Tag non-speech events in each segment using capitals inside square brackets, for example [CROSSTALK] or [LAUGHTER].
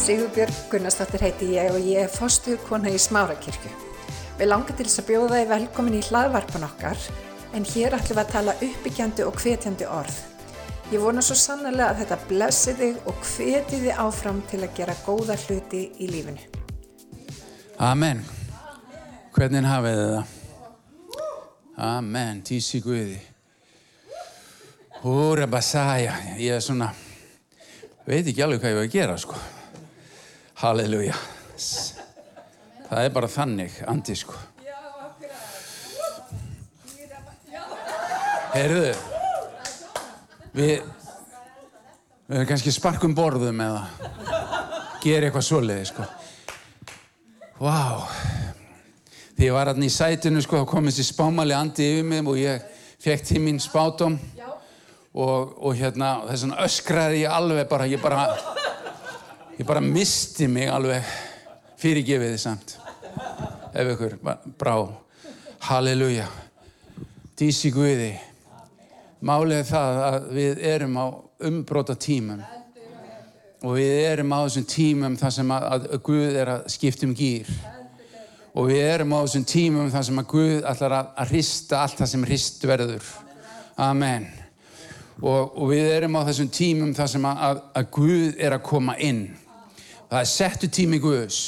Sigurbjörg Gunnarsdóttir heiti ég og ég er fostuð kona í Smárakirkju. Við langar til þess að bjóða þið velkomin í hlaðvarpan okkar en hér ætlum við að tala uppbyggjandi og hvetjandi orð. Ég vona svo sannlega að þetta blessi þig og hveti þig áfram til að gera góða hluti í lífinu. Amen. Hvernig hafið þið það? Amen. Tísi Guði. Húra basæja. Ég er svona, veit ekki alveg hvað ég var að gera, sko. Halleluja. Það er bara þannig, andi, sko. Heyrðu, við, við kannski sparkum borðum eða gera eitthvað svoleiði, sko. Vá, því ég var alltaf í sætinu, sko, þá kom þessi spámali andi yfir mig og ég fekk mín spátum og, og hérna, þess vegna öskraði ég alveg bara, ég bara, ég bara misti mig alveg fyrirgefið þið samt, ef ykkur brá, halleluja, dísi Guði, málið það að við erum á umbróta tímum og við erum á þessum tímum þar sem að, að Guð er að skipta um gýr og við erum á þessum tímum þar sem að Guð ætlar að, að hrista allt það sem hrist verður. Amen. Og, og við erum á þessum tímum þar sem að, að Guð er að koma inn það er settu tími Guðs.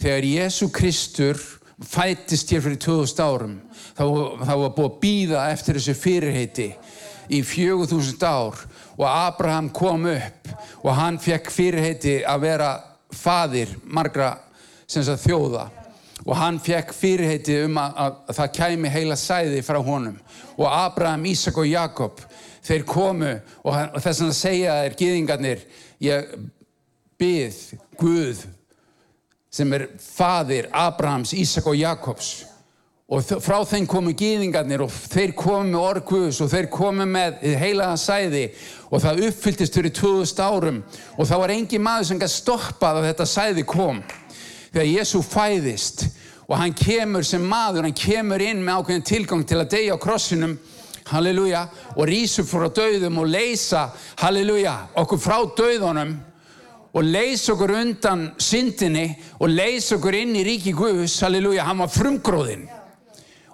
Þegar Jésu Kristur fættist hér fyrir 2000 árum þá, þá var búið að býða eftir þessu fyrirheiti í 4000 ár og Abraham kom upp og hann fekk fyrirheiti að vera fadir margra sagt, þjóða. Og hann fekk fyrirheiti um að, að, að það kæmi heila sæði frá honum. Og Abraham, Ísak og Jakob þeir komu og, hann, og þess að segja þeir gýðingarnir ég byð Guð sem er fadir Abrahams, Ísak og Jakobs. Og frá þeim komu gýðingarnir og þeir komu með orguðs og þeir komu með heilaða sæði. Og það uppfylltist fyrir 2000 árum. Og það var engi maður sem gæti stoppað að þetta sæði kom. Þegar Jésu fæðist og hann kemur sem maður, hann kemur inn með ákveðin tilgang til að deyja á krossinum halleluja, og rýsa frá döðum og leysa, halleluja okkur frá döðunum og leysa okkur undan syndinni og leysa okkur inn í ríki Guðs halleluja, hann var frumgróðinn.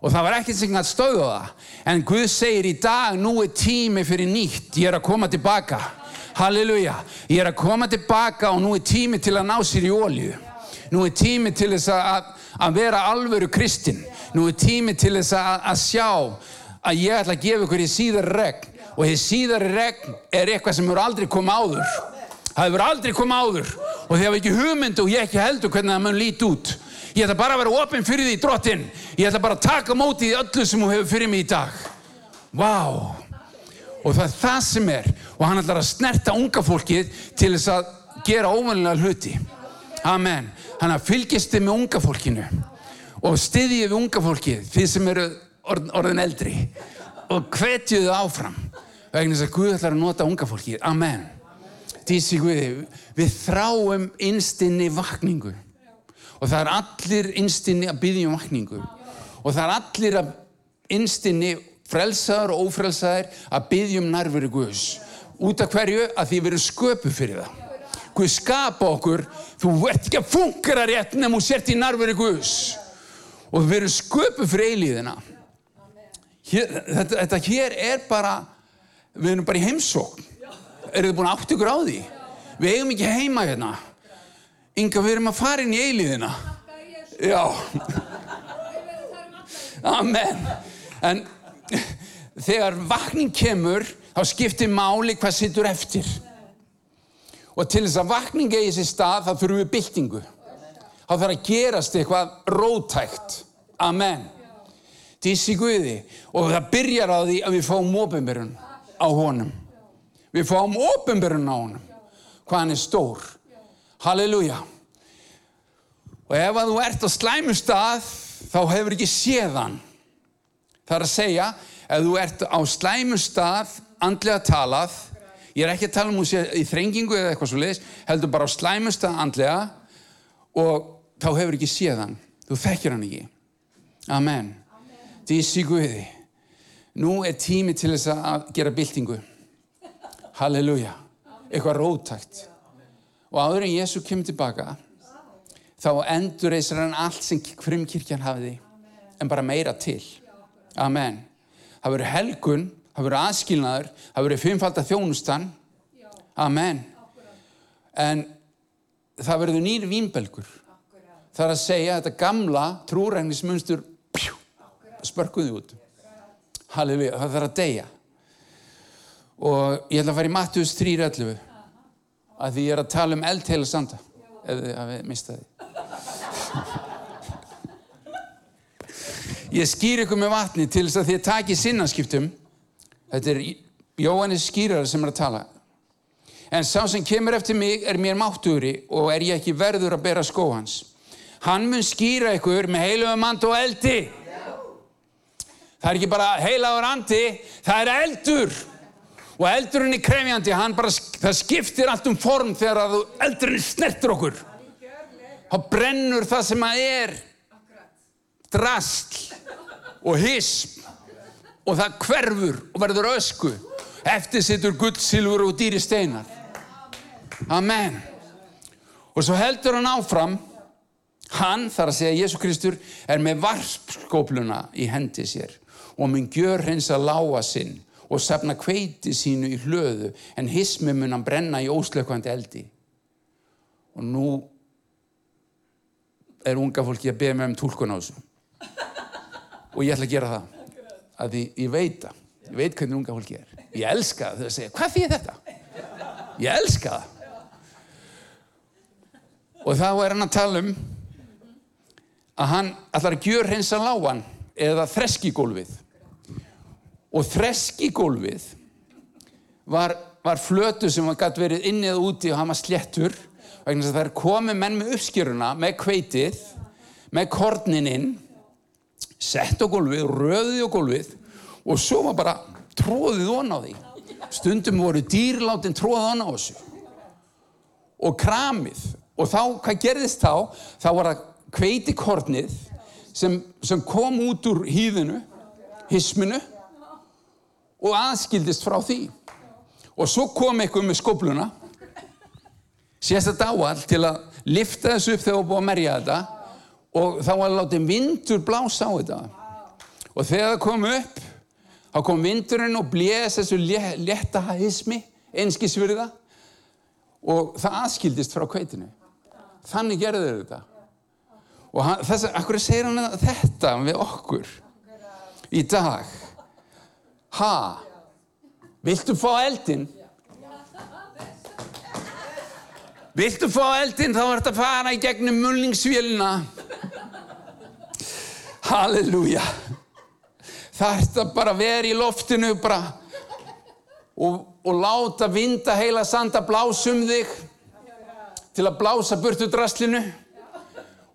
Og það var ekkert sem að stöða það. En Guð segir í dag nú er tími fyrir nýtt. Ég er að koma tilbaka. Halleluja, ég er að koma tilbaka og nú er tími til að ná sér í ólju nú er tími til þess að, að vera alvöru kristinn. Nú er tími til þess að, að sjá að ég ætla að gefa ykkur í síðar regn. Og því síðar regn er eitthvað sem eru aldrei komið áður það hefur aldrei komið áður og þið hafa ekki hugmyndu og ég ekki heldur hvernig það mun líti út Ég ætla bara að vera ofinn fyrir því drottin. Ég ætla bara að taka móti í öllu sem hún hefur fyrir mig í dag. Wow. Og það er það sem er. Og hann ætlar að snerta unga fólkið til þess að gera óvanlega hluti. Amen. Hann að fylgjast þið með unga fólkinu. Og styðjið við unga fólkið, þið sem eru orð, orðin eldri. Og hvetjuðu áfram. Vegna þess að Guð ætlar að nota unga fólkið. Amen. Dísi Guði, við þráum innstinni vakningu. Og það er allir innstinni að byggja um vakningu. Og það er allir að innstinni frelsaður og ófrelsaður að byggja um nærveru Guðs. Út af hverju? Að því við erum sköpu fyrir það. Guð skapa okkur. Þú veit ekki að funkara rétt nefnum og sért í nærveru Guðs. Og við erum sköpu fyrir eilíðina. Hér, þetta, þetta hér er bara við erum bara í heimsókn eru þið búin átt ykkur á því við eigum ekki heima hérna Inga, við erum að fara inn í eiliðina. Já. Amen. En þegar vakning kemur, þá skiptir máli hvað sittur eftir. Og til þess að vakning eigi sér stað, þá þurfum við byltingu. Þá þarf að gerast eitthvað rótækt. Amen. Dísi Guði. Og það byrjar á því að við fáum ofinberun á honum. Við fáum ofinberun á honum. Hvað hann er stór. Halleluja. Og ef að þú ert á slæmu stað, þá hefur ekki séðan. Það er að segja, ef þú ert á slæmu stað, andlega talað, ég er ekki að tala um hún sé í þrengingu eða eitthvað svo leiðis, heldur bara á slæmu stað andlega og þá hefur ekki séðan. Þú þekkir hann ekki. Amen. Því sí Guði. Nú er tími til þess að gera byltingu. Halleluja. Eitthvað rótækt og áður en Jésu kemur tilbaka þá endur reysir hann allt sem frumkirkjan hafiði en bara meira til. Amen. Það verður helgun, það verður aðskilnaður það verður fimmfaldar þjónustan. Amen. En það verður nýr vínbelgur. Það er að segja að þetta gamla trúræknismunstur spörkuði út. Halleluja, það þarf að deyja og ég ætla að fara í Mattius 3.11 að því ég er að tala um eldheila sanda ef þið hafið mistað því. Ég skýr ykkur með vatni til þess að þið takið sinnaskiptum þetta er Jóhannes skýrar sem er að tala. En sá sem kemur eftir mig er mér máttugri og er ég ekki verður að bera skó hans. Hann mun skýra ykkur með heilugum and og eldi. Það er ekki bara heilagur andi það er eldur og eldurinn er krefjandi bara, það skiptir allt um form þegar eldurinn snertur okkur. Þá brennur það sem að er drastl og hism og það hverfur og verður ösku. Eftir sittur gull, silfur og dýri steinar. Amen. Og svo heldur hann áfram. Hann, þar að segja Jésu Kristur er með varpskópluna í hendi sér og mun gjör hreins að lága sinn og safna kveiti sínu í hlöðu en hismi mun hann brenna í óslökkvandi eldi. Og nú er unga fólki að beða mig um tólkun á þessu. Og ég ætla að gera það að því ég veit að ég veit hvernig unga fólki er. Ég elska það þegar það segja hvað er þetta? Ég elska það. Og þá er hann að tala um að hann ætlar að gjör hreins að lágan eða þreskigólfið og þreskigólfið var, var flötu sem var gætt verið inni eða úti og hann var sléttur vegna þess að það er komið menn með uppskjöruna með kveitið, með kornininn sett á gólfið, röðið á gólfið og svo var bara tróðið von á því. Stundum voru dýrláttinn tróðið von á þessu. Og kramið. Og þá, hvað gerðist þá? þá var það kveitikornið sem, sem kom út úr hýðinu hisminu og aðskildist frá því. Og svo kom eitthvað með skobluna sést þetta áall til að lifta þessu upp þegar það búið að merja þetta. Og þá var látið vindur blása á þetta. Og þegar það kom upp þá kom vindurinn og blés þessu létta hismi einskisfyrða og það aðskildist frá kveitinu þannig gerður þetta. Og hann, þess að, akkur segir hann þetta við okkur í dag Ha? Viltu fá eldin? Viltu fá eldin þá ert að fara í gegnum mulningsvélina. Halleluja. Það ert að bara vera í loftinu bara og, og láta vinda heila sanda blásum þig til að blása burtu drastlinu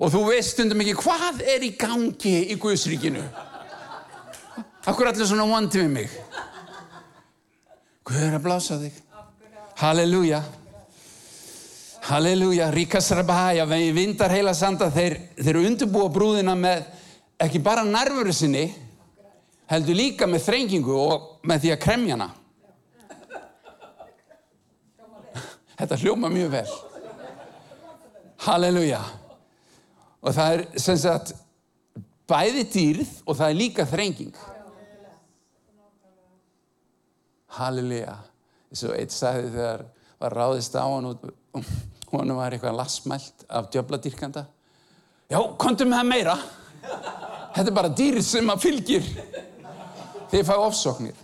og þú veist undum ekki hvað er í gangi í Guðsríkinu. Akkur allir svona vondi við mig? Guð er að blása þig. Halleluja. Halleluja. Ríkasrabæja, við vindar heila sanda, þeir, þeir undirbúa brúðina með ekki bara nærvöru sinni, heldur líka með þrengingu og með því að kremja hana. Þetta hljóma mjög vel. Halleluja. Og það er sem sagt bæði dýrð og það er líka þrenging. Halleluja. Svo eitt sagði þegar var ráðist á hann og hann var eitthvað lasmælt af djöbladýrkanda. Já, kontum með meira. Þetta er bara dýr sem að fylgir. Þeir fá ofsóknir.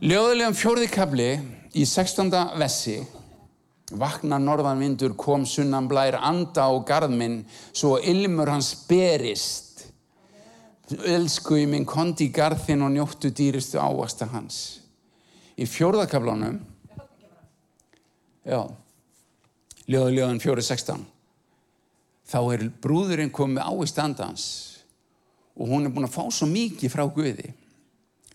Ljóðulegum fjórðikabli í 16. vessi Vakna norðanvindur kom sunnan blær anda á garðminn svo ilmur hans berist Elsku í minn kondi í garðin og njóttu dýristu ávasta hans. Í fjórðakaflánum, já, ljóðaljóðan 4.16, þá er brúðurinn komið á í standans og hún er búin að fá svo mikið frá Guði.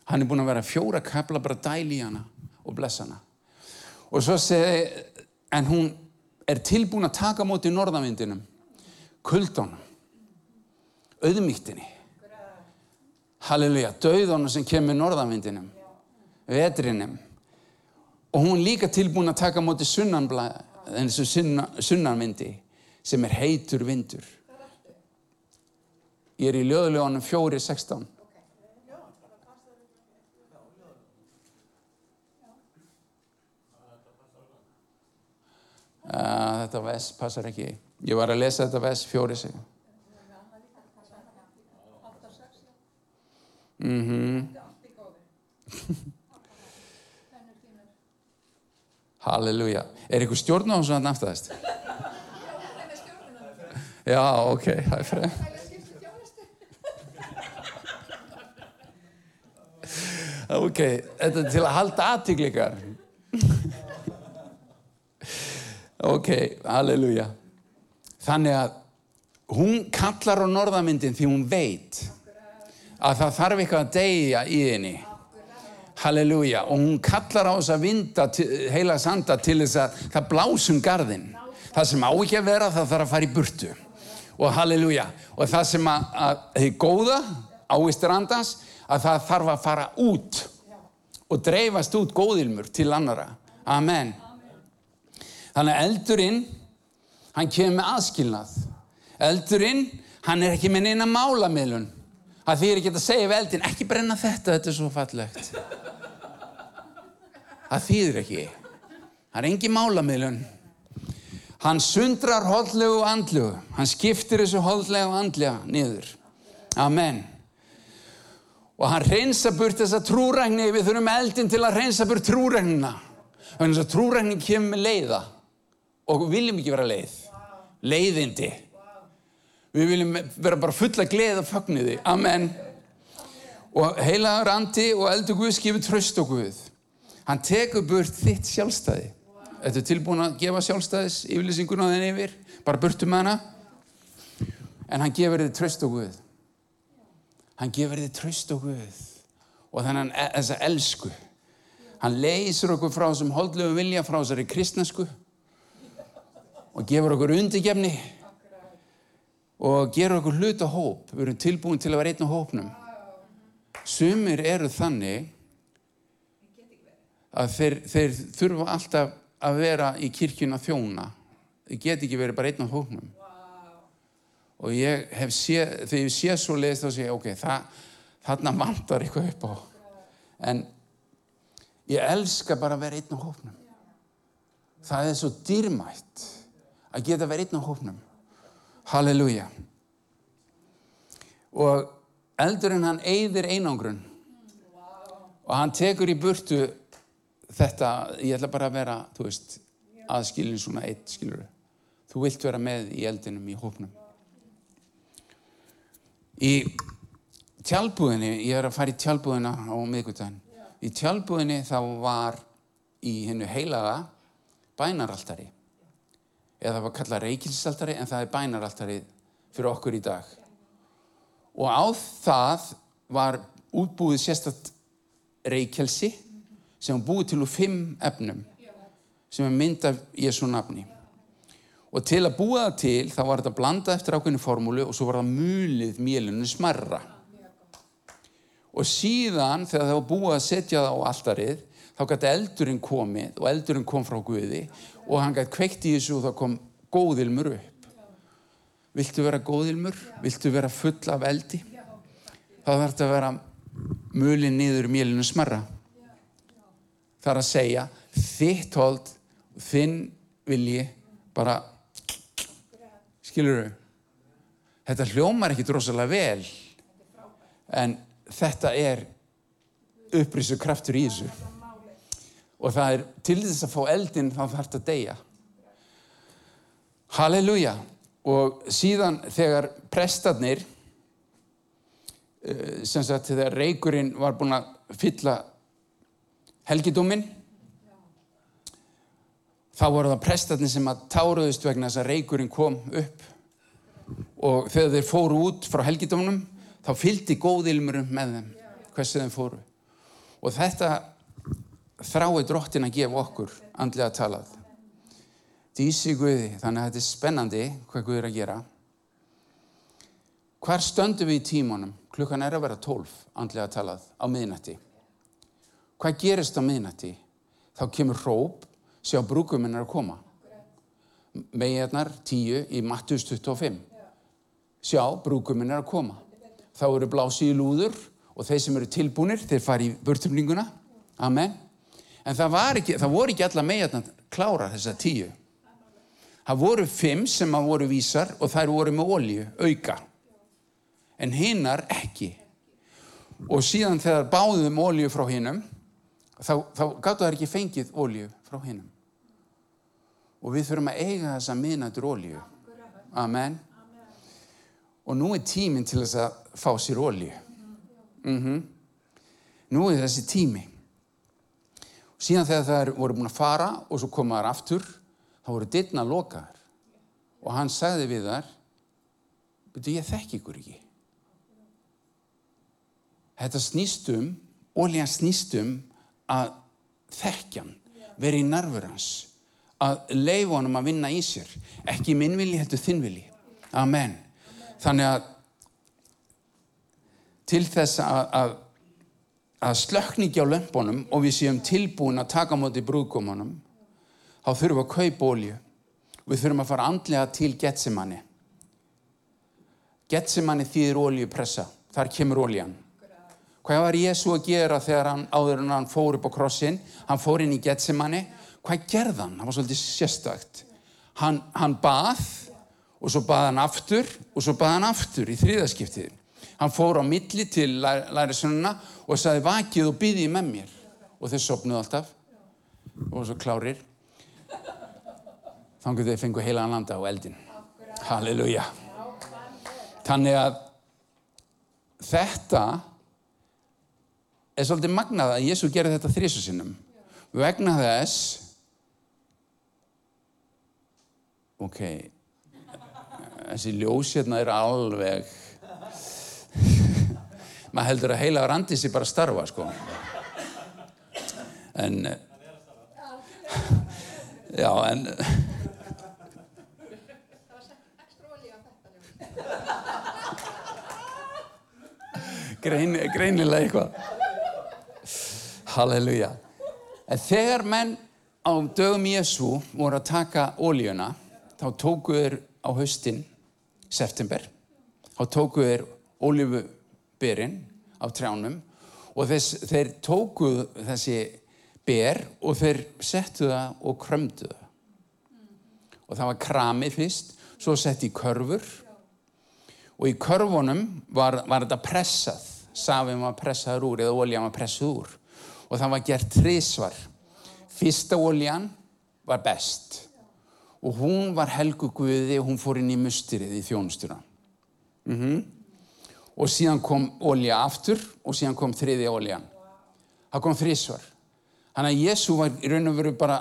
Hann er búin að vera fjóra kafla bara dæli í hana og blessa hana. Og svo segi, en hún er tilbúin að taka móti í norðavindinum, kuldónum, auðmíktinni halleluja, dauðanum sem kemur norðanvindinum, vetrinum og hún líka tilbúin að taka móti sunna, sunnanvindi sem er heitur vindur. Ég er í löðulegonum 4.16. Uh, þetta vest passar ekki. Ég var að lesa þetta vest 4.16. mm -hmm. [LAUGHS] Halleluja Er ykkur stjórn á þessu náttúrulega? Já, ok, það er fremd Ok, þetta er til að halda aðtíklingar Ok, halleluja Þannig að hún kallar á norðamyndin því hún veit að það þarf eitthvað að deyja í henni. Halleluja. Og hún kallar á þess að vinda heila sanda til þess að það blásum garðin það sem á ekki að vera það þarf að fara í burtu. Og halleluja. Og það sem að, að þið góða ávistur andans að það þarf að fara út og dreifast út góðilmur til annara amen. Þannig að eldurinn, hann kemur með aðskilnað. Eldurinn, hann er ekki með neina málamiðlun. Það þýr ekki að segja við eldin, ekki brenna þetta, þetta er svo fallegt. Það þýðir ekki. Það er engi málamiðlun. Hann sundrar holdlegu og andlegu. Hann skiptir þessu holdlega og andlega niður. Amen. Og hann reynsa burt þessa trúrækni. Við þurfum eldin til að reynsa burt trúræknina. Þannig að trúræknin kemur leiða og við viljum ekki vera leið leiðindi við viljum vera bara fulla gleð og fögniði, amen. Og heilaður andi og eldur Guð skifur tröst og Guð. Hann tekur burt þitt sjálfstæði. Þetta er tilbúin að gefa sjálfstæðis yfirlýsinguna þenni yfir, bara burtu með hana. En hann gefur þið tröst og Guð. Hann gefur þið tröst og Guð. Og þannig þessa elsku. Hann leysir okkur frá þessum holdlegu vilja frá þessari kristnesku. Og gefur okkur undirgefni og gerur okkur hluta hóp. Við erum tilbúin til að vera einn á hópnum. Sumir eru þannig að þeir, þeir þurfa alltaf að vera í kirkjuna þjóna. Þeir get ekki verið bara einn á hópnum. Og ég hef séð, þegar ég sé svo leiðist þá sé ég, ok, það, þarna vantar eitthvað upp á. En ég elska bara að vera einn á hópnum. Það er svo dýrmætt að geta verið einn á hófnum. Halleluja. Og eldurinn hann eigðir einangrun og hann tekur í burtu þetta, ég ætla bara að vera, þú veist, aðskilin svona eitt, skilur. Þú vilt vera með í eldinum í hófnum. Í tjálbúðinni, ég er að fara í tjálbúðina á miðgutæðin, í tjálbúðinni þá var í hennu heilaga bænaraltari eða það var kallað reykilsaltari en það er bænaraltari fyrir okkur í dag. Og á það var útbúið sérstatt reykjelsi sem búið til úr fimm efnum sem er mynd af Jésu nafni. Og til að búa það til þá var þetta blandað eftir ákveðinu formúlu og svo var það mulið mélinu smarra. Og síðan þegar það var búið að setja það á alltarið þá gæti eldurinn komið og eldurinn kom frá Guði og hann gæti kveikt í þessu og þá kom góðilmur upp. Viltu vera góðilmur? Viltu vera full af eldi? Þá þarf þetta að vera mulin niður mélinu smarra. Það er að segja þitt hold, þinn vilji bara skilur þau? Þetta hljómar ekki drosalega vel en þetta er upprísu kraftur í þessu og það er til þess að fá eldin þá þarf þetta að deyja. Halleluja. Og síðan þegar prestarnir eh, sem sagt þegar reykurinn var búin að fylla helgidóminn þá voru það prestarnir sem að táruðust vegna þess að reykurinn kom upp. Og þegar þeir fóru út frá helgidómnum þá fylgdi góðilmurum með þeim hversu þeim fóru. Og þetta þrái drottin að gefa okkur andlega talað. Dísi Guði, þannig að þetta er spennandi hvað Guði er að gera. Hvar stöndum við í tímanum? Klukkan er að vera tólf andlega talað á miðnætti. Hvað gerist á miðnætti? þá kemur hróp, sjá brúkuminn er að koma. Meginnar 10 í Mattus 25. Sjá, brúkuminn er að koma. Þá eru blásið í lúður og þeir sem eru tilbúnir, þeir fari í burtumninguna. Amen. En það, ekki, það voru ekki alla meginnar klára þessa tíu. Það voru fimm sem að voru vísar og þær voru með ólju, auka. En hinnar ekki. Og síðan þegar báðum ólju frá hinnum, þá, þá gáttu þær ekki fengið ólju frá hinnum. Og við þurfum að eiga þessa minnættur ólju. Amen. Og nú er tíminn til þess að fá sér ólju. Mm -hmm. Nú er þessi tími. Síðan þegar þær voru búin að fara og svo komaðar aftur, þá voru dittna lokaðar. Og hann sagði við þar, betur ég þekk ykkur ekki. Þetta snýstum, ólíðan snýstum að þekkjan, veri í narfur hans, að leifa honum að vinna í sér. Ekki minnvili, heldur þinnvili. Amen. Þannig að til þess að, að, að slökni ekki á lömpunum og við séum tilbúin að taka móti brúðgómanum, þá þurfum við að kaupa ólju. Við þurfum að fara andlega til Getsemanni. Getsemanni þýðir óljupressa. Þar kemur óljan. Hvað var Jésu að gera þegar hann áður en hann fór upp á krossin? Hann fór inn í Getsemanni. Hvað gerði hann? Það var svolítið sérstakt. Hann, hann bað og svo bað hann aftur og svo bað hann aftur í þriðaskiptið. Hann fór á milli til lærisununa og saði vakið og byði með mér. Og þeir sopnuð alltaf og svo klárir. Þannig að þeir fengu heila landa á eldin. Halleluja. Þannig að þetta er svolítið magnað að Jésu gerði þetta þrísu sinnum. Vegna þess, ok, þessi ljós hérna er alveg, maður heldur að heila randi sér bara starfa, sko. En, já, en, Grein, greinilega eitthvað. Halleluja. En þegar menn á dögum Jésu voru að taka ólíuna, þá tókuður á haustin, september, þá tókuður ólífubyrinn á trjánum og þess, þeir tókuð þessi ber og þeir settu það og krömdu það. Og það var kramið fyrst, svo sett í körfur og í körfunum var, var þetta pressað, safum var pressaður úr eða ólían var pressað úr og það var gert þrísvar. Fyrsta óljan var best og hún var helgu guði og hún fór inn í mustirið í þjónustuna. Mm -hmm. Og síðan kom ólja aftur og síðan kom þriði óljan. Það kom þrísvar. Þannig að Jésu var í raun og veru bara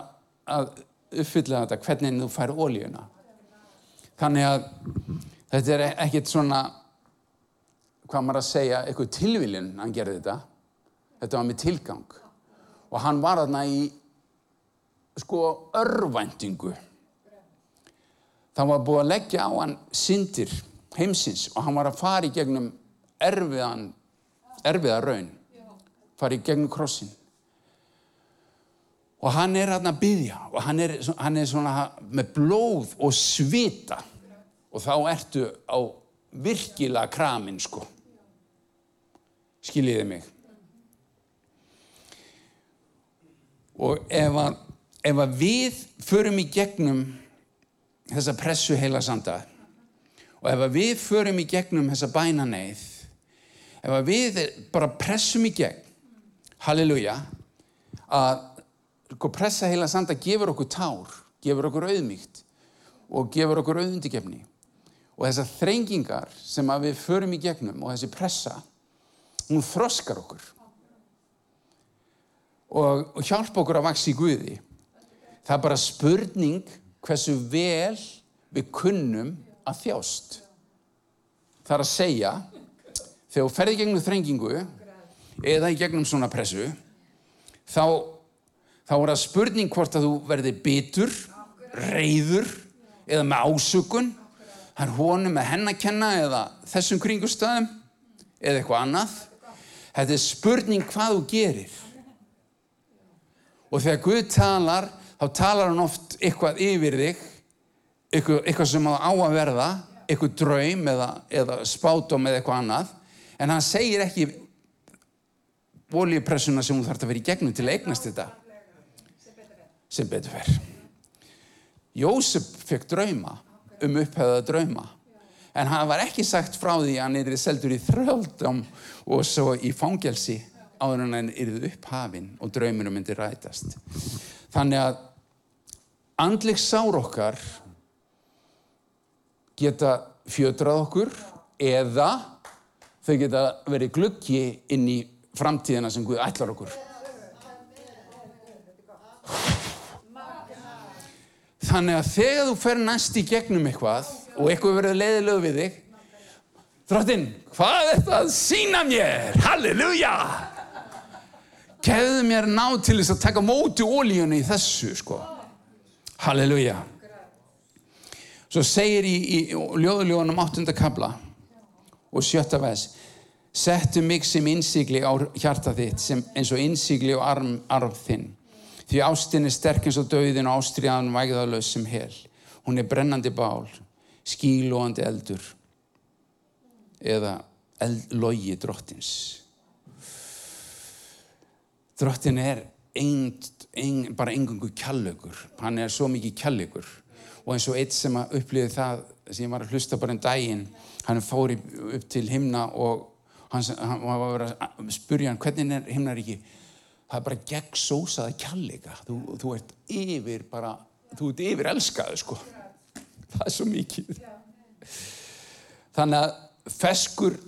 að uppfylla þetta hvernig þú fær óljuna. Þannig að þetta er ekkert svona, hvað maður að segja, eitthvað tilvílinn hann gerði þetta. Þetta var með tilgang. Og hann var þarna í sko örvæntingu. Það var búið að leggja á hann syndir heimsins og hann var að fara í gegnum erfiðan, erfiða raun. Fara í gegnum krossin. Og hann er þarna að byggja og hann er, hann er svona með blóð og svita og þá ertu á virkilega kramin sko. Skiljiði mig. Og ef að, ef að við förum í gegnum þessa pressu heila sanda og ef að við förum í gegnum þessa bænaneið, ef við bara pressum í gegn, halleluja, að sko, pressa heila sanda gefur okkur tár, gefur okkur auðmíkt og gefur okkur auðundikefni. Og þessar þrengingar sem við förum í gegnum og þessi pressa, hún þroskar okkur og, og hjálpa okkur að vaksa í Guði. Það er bara spurning hversu vel við kunnum að þjást. Það er að segja, þegar þú ferði gegnum þrengingu eða í gegnum svona pressu, þá, þá er það spurning hvort að þú verði bitur, reyður eða með ásökun, er honum með hennakenna eða þessum kringustöðum eða eitthvað annað. Þetta er spurning hvað þú gerir. Og þegar Guð talar, þá talar hann oft eitthvað yfir þig, eitthvað, eitthvað sem á að verða, eitthvað draum eða, eða spátum eða eitthvað annað. En hann segir ekki olíupressuna sem þú þarf að vera í gegnum til að eignast þetta. Sem betur verð. Jósef fekk drauma um upphæðaða drauma. En hann var ekki sagt frá því að hann er seldur í þröldum og svo í fangelsi áður en hann er upphafinn og draumunum myndi rætast. Þannig að andleg sár okkar geta fjödrað okkur eða þau geta verið gluggi inn í framtíðina sem Guð ætlar okkur. Þannig að þegar þú fer næst í gegnum eitthvað og eitthvað verður leiðilegu við þig, þráttinn, hvað er þetta að sína mér? Halleluja! Kefðu mér ná til þess að taka móti ólíunni í þessu, sko. Halleluja! Svo segir í, í ljóðuljóðanum 8. kabla og sjötta veðs, settu mig sem innsigli á hjarta þitt, eins og innsigli á arm, arf þinn. Því ástin er sterk eins og döðin og ástriðan vægðalös sem hel. Hún er brennandi bál, skílóandi eldur eða eld, logi drottins. Drottin er ein, ein, bara engungu kjallögur. Hann er svo mikið kjallögur. Og eins og eitt sem að upplýði það sem var að hlusta bara um daginn, hann fór upp til himna og hann, hann var að vera að spurja hann hvernig er himnar ekki það er bara gegn sósaða kjallega þú, þú ert yfir bara þú ert yfir elskaðu sko. Það er svo mikið. Þannig að feskur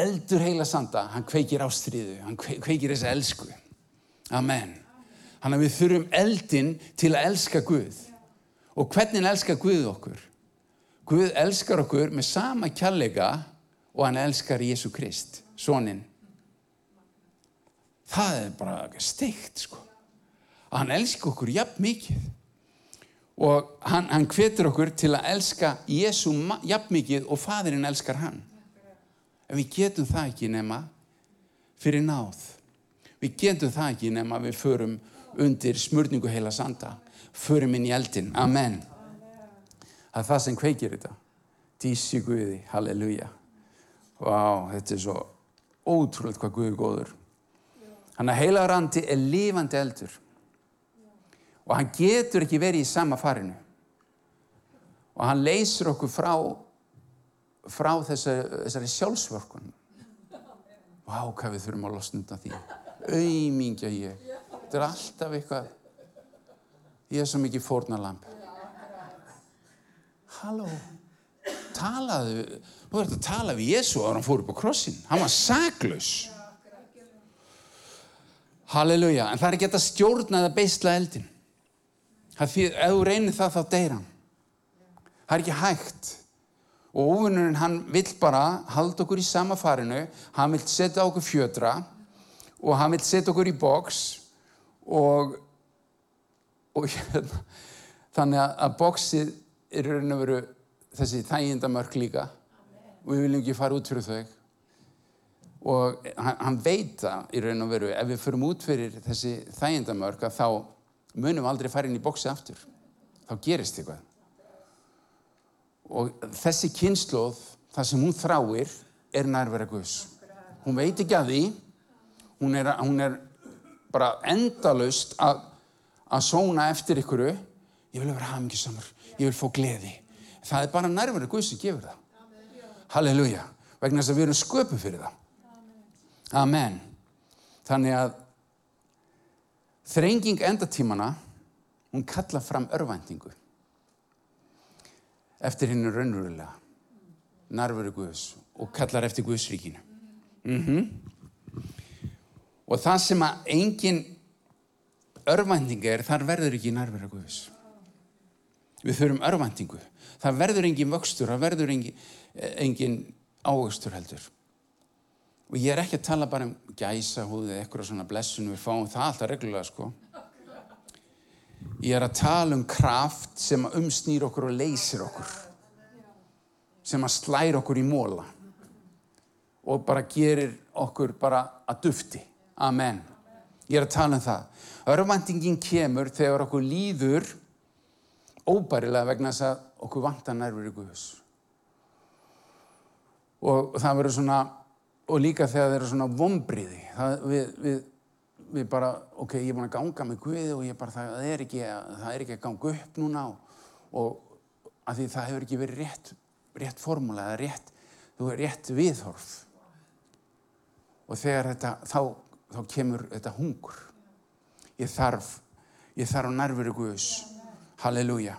eldur heila sanda hann kveikir ástriðu, hann kveikir þessa elsku. Amen. Hann að við þurfum eldin til að elska Guð og hvernig elskar Guð okkur? Guð elskar okkur með sama kjallega og hann elskar Jésu Krist, soninn. Það er bara steikt sko. Hann elskar okkur jafn mikið. Og hann, hann hvetur okkur til að elska Jésu jafn mikið og fadurinn elskar hann. En við getum það ekki nema fyrir náð. Við getum það ekki nema við förum undir smörningu heila sanda förum inn í eldin, amen. Það er það sem kveikir þetta. Dísi Guði, halleluja. Vá, þetta er svo ótrúlega hvað Guði góður. Þannig að heilagrandi er lifandi eldur. Og hann getur ekki verið í sama farinu. Og hann leysir okkur frá frá þessari, þessari sjálfsvörkun. Vá, hvað við þurfum að losna undan því. Auðmingja ég. Þetta er alltaf eitthvað ég er svo mikið fórnalamp Halló talaðu þú ert að tala við Jésu að hann fór upp á krossin hann var saklaus. Halleluja, en það er ekki að stjórna eða beisla eldin. Ef þú reynir það þá deyra hann. Það er ekki hægt. Og ofunurinn hann vill bara halda okkur í sama farinu, hann vill setja okkur fjödra og hann vill setja okkur í boks og, og hérna, þannig að, að boksið er raun og veru þessi þægindamörk líka. Og við viljum ekki fara út fyrir þau. Og hann, hann veit það í raun og veru ef við förum út fyrir þessi þægindamörk að þá munum við aldrei fara inn í bóksi aftur. Þá gerist eitthvað. Og þessi kynnslóð það sem hún þráir er nærvera Guðs. Hún veit ekki að því. Hún er, hún er bara endalust að, að sóna eftir ykkuru ég vil vera hamingisamur, ég vil fá gleði það er bara nærvera Guðs sem gefur það halleluja vegna þess að við erum sköpu fyrir það Amen. Þannig að þrenging endatímana, hún kalla fram örvæntingu eftir hennu raunverulega, nærveru Guðs og kallar eftir Guðsríkinu. Mm -hmm. Og það sem að engin örvænting er, þar verður ekki nærveru Guðs. Við þurfum örvæntingu. Það verður engin vöxtur, það verður engin, engin ávöxtur heldur. Og ég er ekki að tala bara um gæsahúði eða eitthvað svona blessunum, við fáum það alltaf reglulega sko. Ég er að tala um kraft sem umsnýr okkur og leysir okkur. Sem að slæra okkur í móla. Og bara gerir okkur bara að dufti. Amen. Ég er að tala um það. Örvæntingin kemur þegar okkur líður óbærilega vegna þess að okkur vantar nærfur í Guðs. Og það verður svona, og líka þegar það eru svona vombriði. Það, við, við, við bara, ok, ég er búin að ganga með Guði og ég bara, það er ekki, það er ekki að ganga upp núna og, og að því það hefur ekki verið rétt, rétt formúla eða rétt, þú er rétt viðhorf. Og þegar þetta, þá, þá kemur þetta hungur. Ég þarf, ég þarf nærveru Guðs. Halleluja.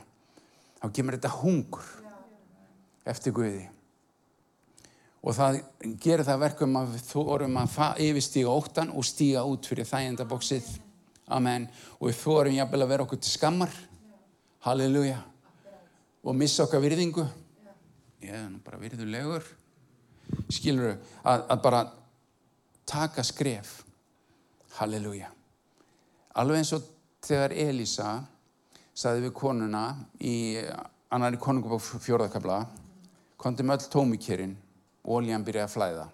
Þá kemur þetta hungur eftir Guði. Og það gerir það verkum að við þórum að yfirstíga óttan og stíga út fyrir þægjendabóksið. Amen. Og við þórum jafnvel að vera okkur til skammar. Halleluja. Og missa okkar virðingu. Ég er nú bara virðulegur. Skilur? Að, að bara taka skref. Halleluja. Alveg eins og þegar Elisa saði við konuna í annari konungabók fjórðakabla kondi með öll tómikérinn og oljan byrjaði að flæða.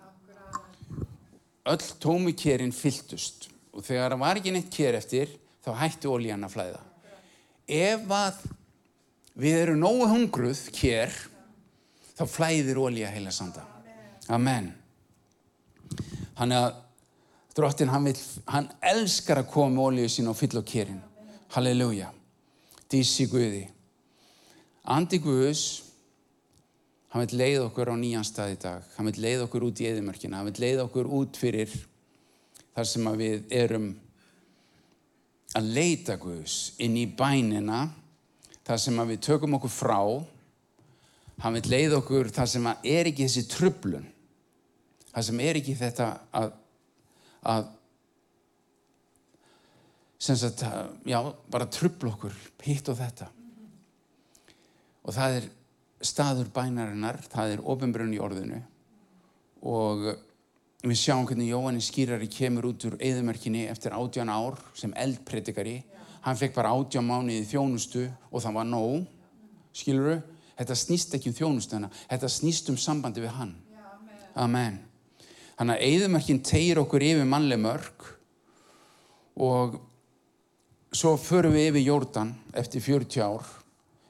Öll tómikérinn fylltust og þegar það var ekki neitt kér eftir þá hætti oljan að flæða. Ef að við erum nógu hungruð kér þá flæðir olja heila sanda. Amen. Þannig að drottin hann, vil, hann elskar að koma með olju sín og fylla á kérinn. Halleluja. Dísi Guði. Andi Guðs, hann vil leið okkur á nýjan stað í dag. Hann vil leið okkur út í eðimörkina. Hann vil leið okkur út fyrir þar sem við erum að leita Guðs inn í bænina. Þar sem við tökum okkur frá. Hann vil leið okkur þar sem er ekki þessi trublun. Þar sem er ekki þetta að, að sem sagt, já, bara trubla okkur, hitt og þetta. Og það er staður bænarinnar, það er ofinbrunn í orðinu og við sjáum hvernig Jóhanni skýrari kemur út úr eðumerkinni eftir átján ár sem eldpredikari. Hann fekk bara átján mánuði í þjónustu og það var nóg, skiluru. Þetta snýst ekki um þjónustuna, þetta snýst um sambandi við hann. Amen. Þannig að eðumerkin tegir okkur yfir mannleg mörg og svo förum við yfir Jórdan eftir 40 ár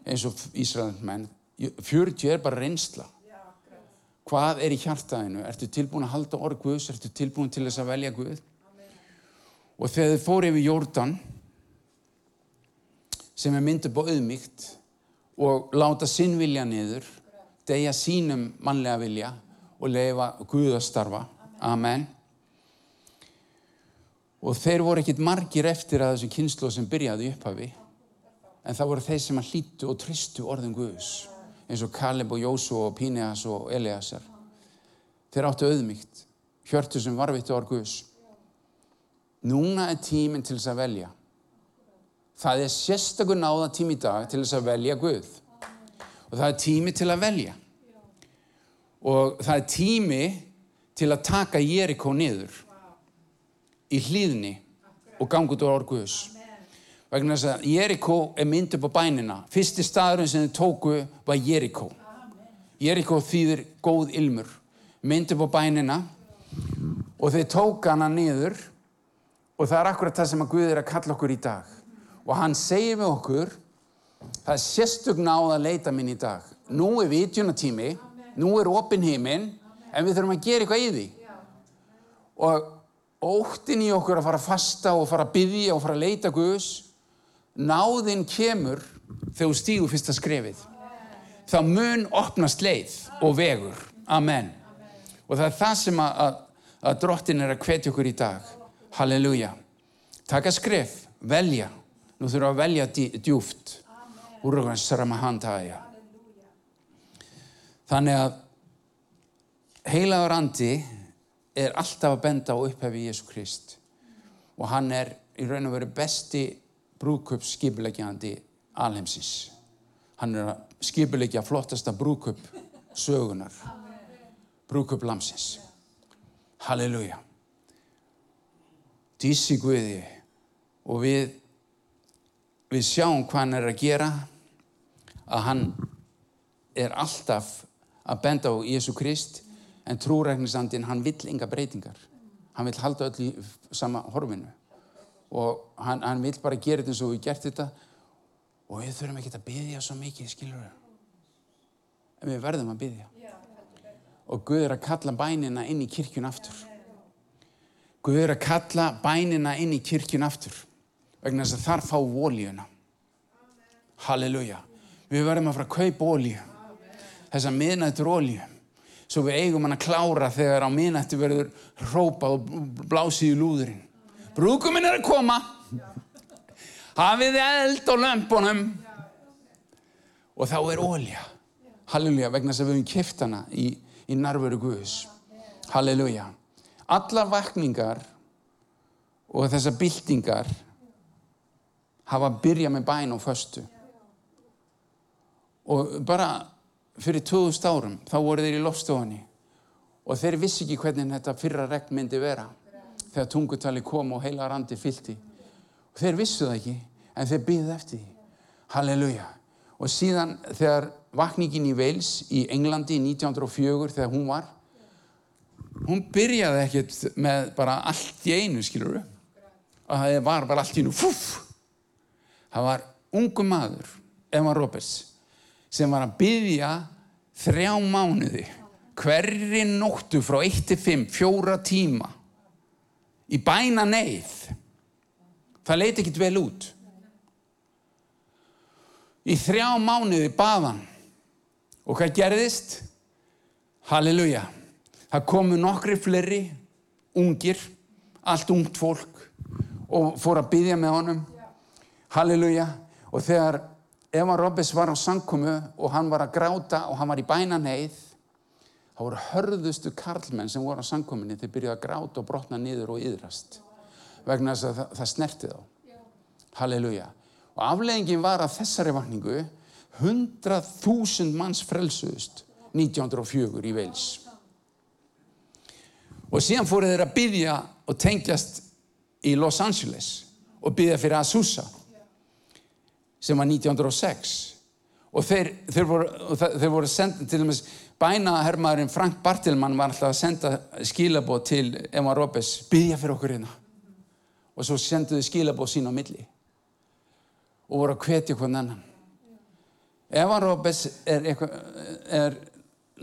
eins og Ísraelsmenn 40 er bara reynsla. Hvað er í hjartaðinu ertu tilbúin að halda orð Guðs? Ertu tilbúin til þess að velja Guð? Amen. og þegar þið fór yfir Jórdan sem er myndið auðmygt og láta sinn vilja niður degja sínum mannlega vilja og leifa Guð að starfa Amen. Og þeir voru ekkit margir eftir að þessum kynslu sem byrjaði upphafi en það voru þeir sem að hlýttu og tristu orðin Guðs eins og Kaleb og Jósu og Píneas og Eliasar þeir áttu auðmygt hjörtu sem varvittu orð Guðs. Núna er tíminn til þess að velja. Það er sérstakur náða tími í dag til þess að velja Guð. Og það er tími til að velja. Og það er tími til að taka Jerikó niður í hlýðni og gangi út á orguðus vegna þess að Jerikó er mynd upp á bænina. Fyrsti staðurinn sem þið tóku var Jerikó. Jerikó þýðir góð ilmur. Mynd upp á bænina og þeir tóka hana niður og það er akkurat það sem að Guð er að kalla okkur í dag. Og hann segir við okkur það er sérstugn á að leita minn í dag. Nú er vitjunatími nú er opin heiminn en við þurfum að gera eitthvað í því. Og óttin í okkur að fara að fasta og fara að byggja og fara að leita Guðs náðinn kemur þegar þú stígur fyrsta skrefið. Þá mun opnast leið og vegur. Amen. Og það er það sem að, að, að drottin er að hvetja okkur í dag. Halleluja. Taka skref, velja. Nú þurfum að velja djúft úr okkur sarama handhægja þannig að heilaður andi er alltaf að benda á upphefi Jésu Krist og hann er í raun og veru besti brúköp skipulegjandi alheimsins. Hann er að skipulegja flottasta brúköp sögunar, brúköp lamsins. Halleluja. Dísi Guði og við, við sjáum hvað hann er að gera, að hann er alltaf að benda á Jésu Krist en trúræknisandin hann vill enga breytingar hann vill halda öll í sama horfinu og hann, hann vil bara gera þetta eins og við gert þetta og við þurfum ekki að byggja svo mikið, skilur við. En við verðum að byggja. Og Guð er að kalla bænina inn í kirkjun aftur. Guð er að kalla bænina inn í kirkjun aftur. Vegna þess að þar fá voljuna. Halleluja. Við verðum að fara að kaupa olju. Þessa miðnættur olju. Svo við eigum hann að klára þegar á miðnættu verður hrópað og blásið í lúðurinn. Brúkuminn er að koma. Hafið eld á lömpunum. Og þá er olja. Halleluja. Vegna þess að við höfum kipt hana í, í narveru Guðs. Halleluja. Allar vakningar og þessar byltingar hafa byrjað með bæn og föstu. Og bara fyrir 2000 árum þá voru þeir í lofstofunni og þeir vissi ekki hvernig þetta fyrra regn myndi vera þegar tungutali kom og heila randi fylti. Og þeir vissu það ekki en þeir byggði eftir því. Halleluja. Og síðan þegar vakningin í Wales í Englandi í 1904 þegar hún var hún byrjaði ekkert með bara allt í einu skilur og það var bara allt í einu fúf það var ungu maður Emma Roberts sem var að byggja þrjá mánuði hverri nóttu frá 1 til 5 fjóra tíma í bæna neyð. Það leiti ekkit vel út. Í þrjá mánuði baðan og hvað gerðist? Halleluja. Það komu nokkri fleiri ungir, allt ungt fólk og fór að byggja með honum. Halleluja. Og þegar Eva Robbes var á sankomu og hann var að gráta og hann var í bænaneið þá voru hörðustu karlmenn sem voru á sankominni þeir byrjuði að gráta og brotna niður og yðrast vegna þess að það, það snerti þá. Halleluja. Og afleggingin var að þessari vakningu 100.000 manns frelsuðust 1904 í Veils og síðan fóru þeir að byggja og tengjast í Los Angeles og byggja fyrir Azusa sem var 1906 og þeir, þeir voru, þeir voru sendið til dæmis bænahermaðurinn Frank Bartilmann var alltaf að senda skilabóð til Emma Robes byggja fyrir okkur hérna. Og svo senduðu skilabóð sín á milli. Og voru að hvetja hvern annan. Emma Robes er, er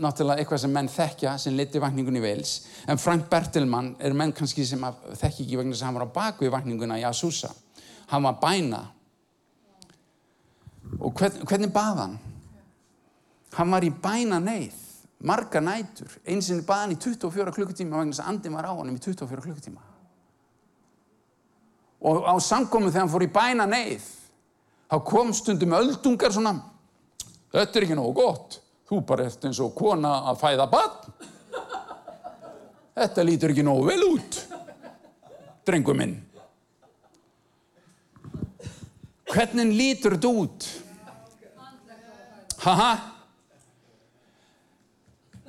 náttúrulega eitthvað sem menn þekkja sem liti vakningun í Veils en Frank Bertelmann er menn kannski sem þekki ekki vegna sem hann var á baku í vakninguna í Azusa. Hann var bæna og hvern, hvernig bað hann hann var í bæna neyð marga nætur einsinni bað hann í 24 klukkutíma vegna sem andin var á hann í 24 klukkutíma og á samkomu þegar hann fór í bæna neyð þá kom stundum öldungar svona þetta er ekki nógu gott Þú bara ert eins og kona að fæða barn. Þetta lítur ekki nógu vel út, drengu minn. Hvernig lítur þetta út? Haha.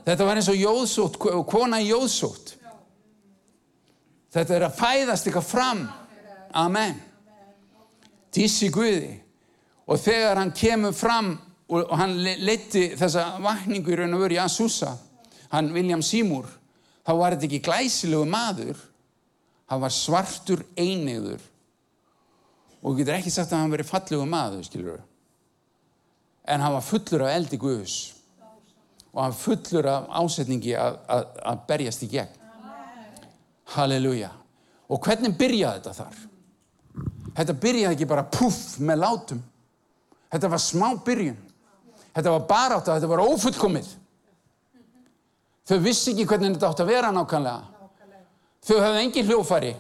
Þetta var eins og jóðsótt, kona jóðsótt. Þetta er að fæðast eitthvað fram. Amen. Dísi Guði. Og þegar hann kemur fram og hann leti þessa vakningu í raun og veru í Azusa hann William Seymour þá var þetta ekki glæsilegu maður hann var svartur einegður og þú getur ekki sagt að hann veri fallegu maður skilur en hann var fullur af eldi Guðus og hann fullur af ásetningi að, að, að berjast í gegn halleluja og hvernig byrjaði þetta þar þetta byrjaði ekki bara puff með látum þetta var smá byrjun Þetta var barátt og þetta var ófullkomið. Þau vissi ekki hvernig þetta átt að vera nákvæmlega. Þau hafði engin hljófari.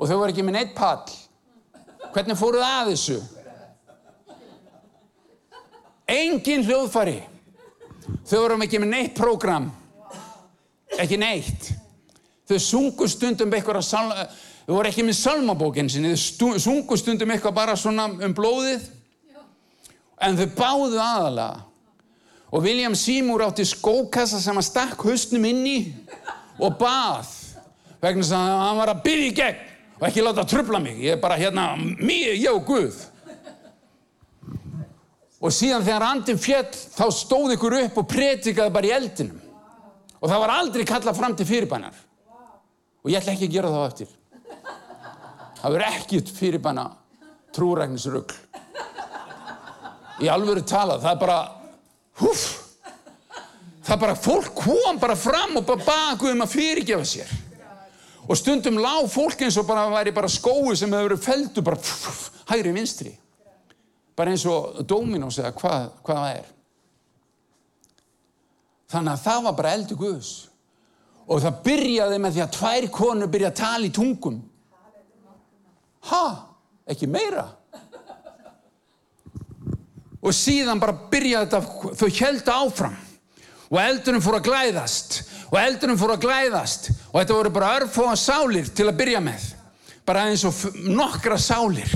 Og þau var ekki með neitt pall. Hvernig fóruð að þessu? Engin hljóðfari. Þau voru ekki með neitt prógram. Ekki neitt. Þau sungu stundum eitthvað að salma, þau voru ekki með salmabókinn sinni, þau sungu stundum eitthvað bara svona um blóðið en þau báðu aðalega og William Seymour átti skókassa sem að stakk höstnum inn í og bað vegna að hann var að byrja í gegn og ekki láta að trubla mig ég er bara hérna, mér, og Guð. Og síðan þegar andin fjell þá stóð ykkur upp og pretikaði bara í eldinum. Og það var aldrei kallað fram til fyrirbænar. Og ég ætla ekki að gera það eftir. Það verður ekkit fyrirbæna trúræknisrugl. Í alvöru talað, það er bara, húf, það er bara, fólk kom bara fram og bara bakuð um að fyrirgefa sér. Og stundum lág fólk eins og bara væri bara skói sem hefur verið feldu bara pff, pff, hægri vinstri. Bara eins og Dominos eða hvað, það er. Þannig að það var bara eldu Guðs. Og það byrjaði með því að tvær konur byrja að tala í tungum. Ha? Ekki meira? Og síðan bara byrjaði þetta, þau heldu áfram. Og eldurinn fór að glæðast. Og eldurinn fór að glæðast. Og þetta voru bara örfóa sálir til að byrja með. Bara eins og nokkra sálir.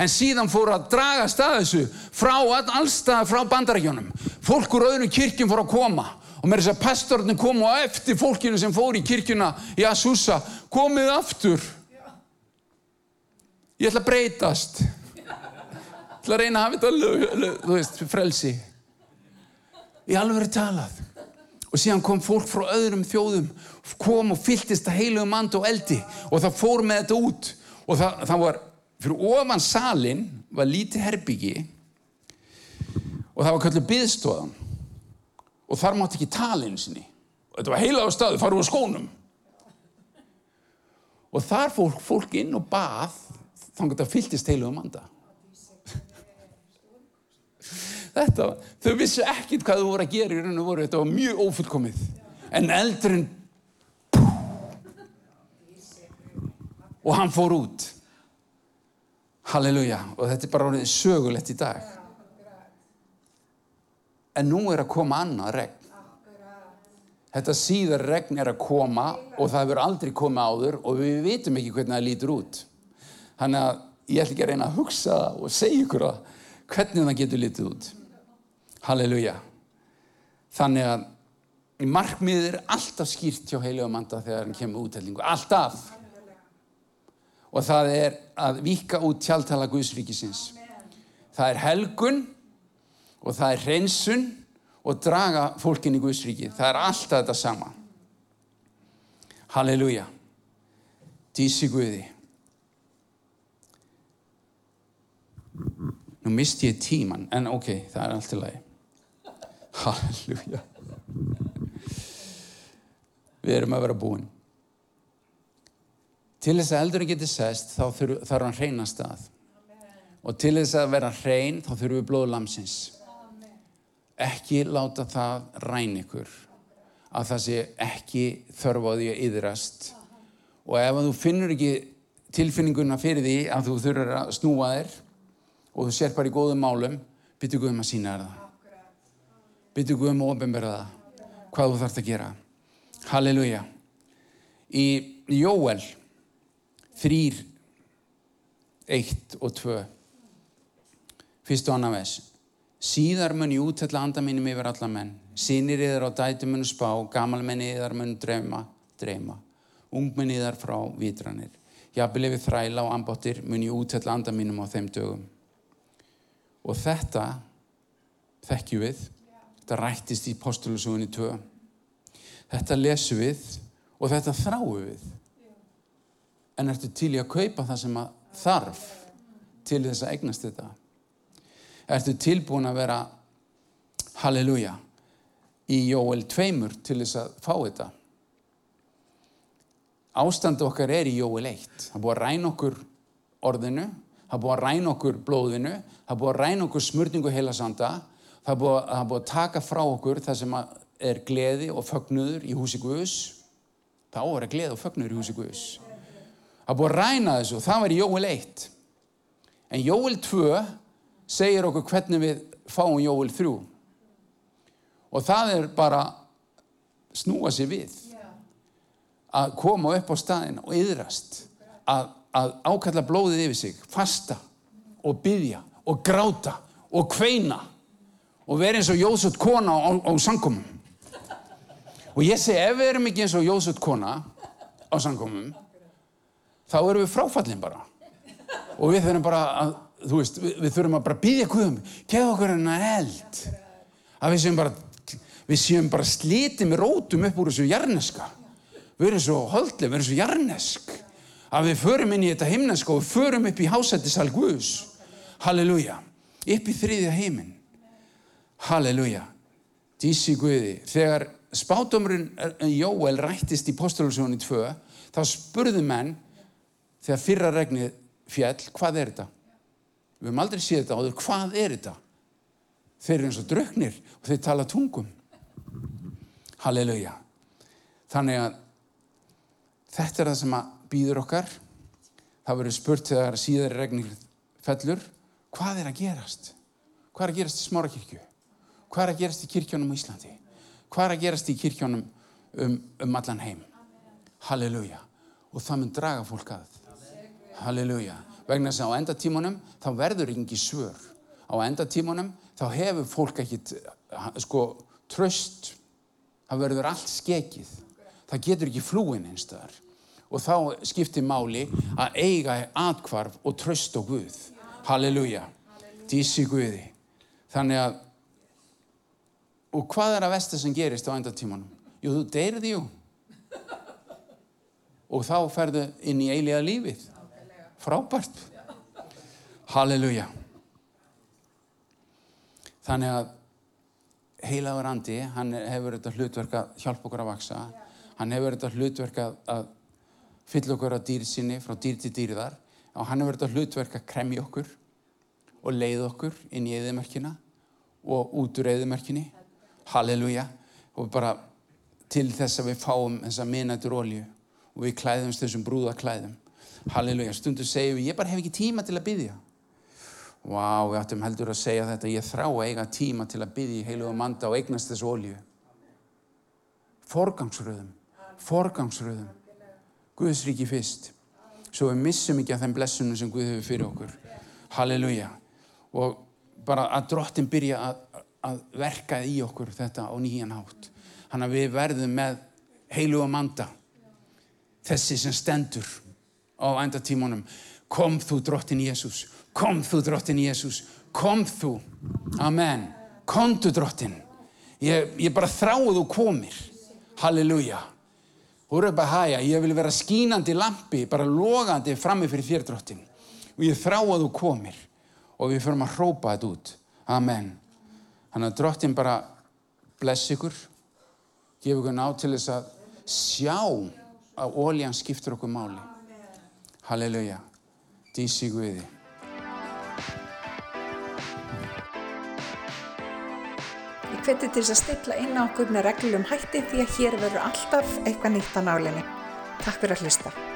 En síðan fór að draga stað þessu frá allstað frá bandarækjónum. Fólk úr öðrum kirkjum fór að koma. Og með þess að pastornin kom og eftir fólkinu sem fór í kirkjuna í Asusa, komið aftur. Ég ætla að breytast. Ég ætla að reyna að hafa þetta, lög, lög, þú veist, frelsi. Í alveg talað. Og síðan kom fólk frá öðrum þjóðum, kom og fylltist að heilugum and og eldi og það fór með þetta út. Og það, það var, fyrir ofan salin var lítið herbyggi og það var kallið byðstofan. Og þar mátti ekki tala einu sinni. Og þetta var heila á staðu, farið úr skónum. Og þar fór fólk inn og bað, þannig að það fylltist heilugum anda. Þetta, þau vissu ekkit hvað þau voru að gera í raun og voru, þetta var mjög ófullkomið. En eldurinn, og hann fór út. Halleluja, og þetta er bara orðið sögulegt í dag. En nú er að koma annað regn. Þetta síðar regn er að koma og það hefur aldrei komið áður og við vitum ekki hvernig það lítur út. Þannig að ég ætla ekki að reyna að hugsa og segja ykkur að hvernig það getur litið út. Halleluja. Þannig að markmiðið er alltaf skýrt hjá heilugum anda þegar hann kemur útællingu. Alltaf. Og það er að vika út tjáltala Guðsríkisins. Það er helgun og það er hreinsun og draga fólkin í Guðsríki. Það er alltaf þetta sama. Halleluja. Dísi Guði. Nú misti ég tíman, en ok, það er allt í lagi. Halleluja. Við erum að vera búin. Til þess að eldurinn geti sest, þá þarf hann hreina stað. Og til þess að vera hrein, þá þurfum við blóðu lamsins. Ekki láta það ræn ykkur. Að það sé ekki þörf á því að yðrast. Og ef þú finnur ekki tilfinninguna fyrir því að þú þurfur að snúa þér og þú sér bara í góðum málum, byttu Guðum að sína þér það. Byttu Guðum að ofinbera það. Hvað þú þarfst að gera. Halleluja. Í Jóel, þrýr, eitt og tvö, fyrst og annar ves. Síðar mun ég útella anda mínum yfir alla menn. Sýnir yðar á dætu munu spá, gamalmenni yðar munu dreyma, dreyma. Ungmenni yðar frá vitranir. Jafnvel yfir þræla og ambottir mun ég útella anda mínum á þeim dögum. Og þetta þekkjum við. Þetta rættist í postulusúinni 2. Þetta lesum við og þetta þráum við. En ertu til í að kaupa það sem þarf til þess að eignast þetta? Ertu tilbúin að vera halleluja í Jóel 2 til þess að fá þetta? Ástandi okkar er í Jóel 1. Það búið að ræna okkur orðinu, það búið að ræna okkur blóðinu, það búið að ræna okkur smörningu heilasanda, það er búið, að- er búið að taka frá okkur það sem er gleði og fögnuður í húsi Guðs. Það á að gleði og fögnuður í húsi Guðs. Það er búið að ræna þessu og það var í Jóel 1. En Jóel 2 segir okkur hvernig við fáum Jóel 3. Og það er bara snúa sér við. Að koma upp á staðin og yðrast. Að, að ákalla blóðið yfir sig, fasta og byðja og gráta og kveina og vera eins og Jósut kona á, á sankomum. Og ég segi, ef við erum ekki eins og Jósut kona á sankomum, þá erum við fráfallin bara. Og við þurfum bara að, þú veist, við, við þurfum að bara byggja Guðum, gefa okkur hennar eld. Að við séum bara, við séum bara slitið með rótum upp úr þessu jarneska. Við erum svo holdlega, við erum svo jarnesk. Að við förum inn í þetta himneska og við förum upp í hásættisal Guðs. Halleluja. Upp í þriðja heiminn. Halleluja. Dísi Guði. Þegar spátumurinn Jóel rættist í postulusjónu 2, þá spurðu menn, þegar fyrra regnið fjall, hvað er þetta? Við höfum aldrei séð þetta áður, hvað er þetta? Þeir eru eins og drauknir og þeir tala tungum. Halleluja. Þannig að þetta er það sem býður okkar. Það verður spurt þegar síðar regnir fellur. Hvað er að gerast? Hvað er að gerast í smárakirkju? Hvað er að gerast í kirkjónum í Íslandi? Hvað er að gerast í kirkjónum um, um allan heim? Halleluja. Og það mun draga fólk að. Halleluja. Vegna þess að á endatímanum þá verður yngi svör. Á endatímanum þá hefur fólk ekkit sko tröst. Það verður allt skekið. Það getur ekki flúin einstakar. Og þá skiptir máli að eiga atkvarf og tröst á Guð. Halleluja. Dísi Guði. Þannig að og hvað er að vesta sem gerist á endatímanum? Jú, þú deyrið jú. Og þá ferðu inn í eiliga lífið. Frábært. Halleluja. Þannig að heilaður andi, hann hefur þetta hlutverk að hjálpa okkur að vaksa. Hann hefur þetta hlutverk að, fylla okkur að dýr sinni frá dýr til dýrðar. Og hann hefur þetta hlutverk að kremja okkur og leiða okkur inn í eðimerkina og út úr eðimerkinni. Halleluja. Og bara til þess að við fáum þessa minnættur olju og við klæðumst þessum brúðaklæðum. Halleluja. Stundu segjum við, ég bara hef ekki tíma til að byggja. Vá, wow, við ættum heldur að segja þetta. Ég þrá að eiga tíma til að byggja í heilu og manda og eignast þessu olju. Forgangsröðum. Forgangsröðum. Guðs ríki fyrst. Svo við missum ekki að þeim blessunum sem Guð hefur fyrir okkur. Halleluja. Og bara að drottin byrja að, að verka í okkur þetta á nýjan hátt. Þannig að við verðum með heilu og manda. Þessi sem stendur á endatímunum. Kom þú drottin Jésús. Kom þú drottin Jésús. Kom þú. Amen. Komdu drottin. Ég, ég bara þráðu þú komir. Halleluja. Húrabahæja, ég vil vera skínandi lampi, bara logandi frammi fyrir þér drottin. Og ég þráðu þú komir. Og við förum að hrópa þetta út. Amen. Þannig að drottin bara bless ykkur. Gef ykkur ná til þess að sjá að óljan skiptur okkur máli. Halleluja. Dísi Guði. Ég hveti til þess að stilla inn á okkur með reglum hætti því að hér verður alltaf eitthvað nýtt á nálinni. Takk fyrir að hlusta.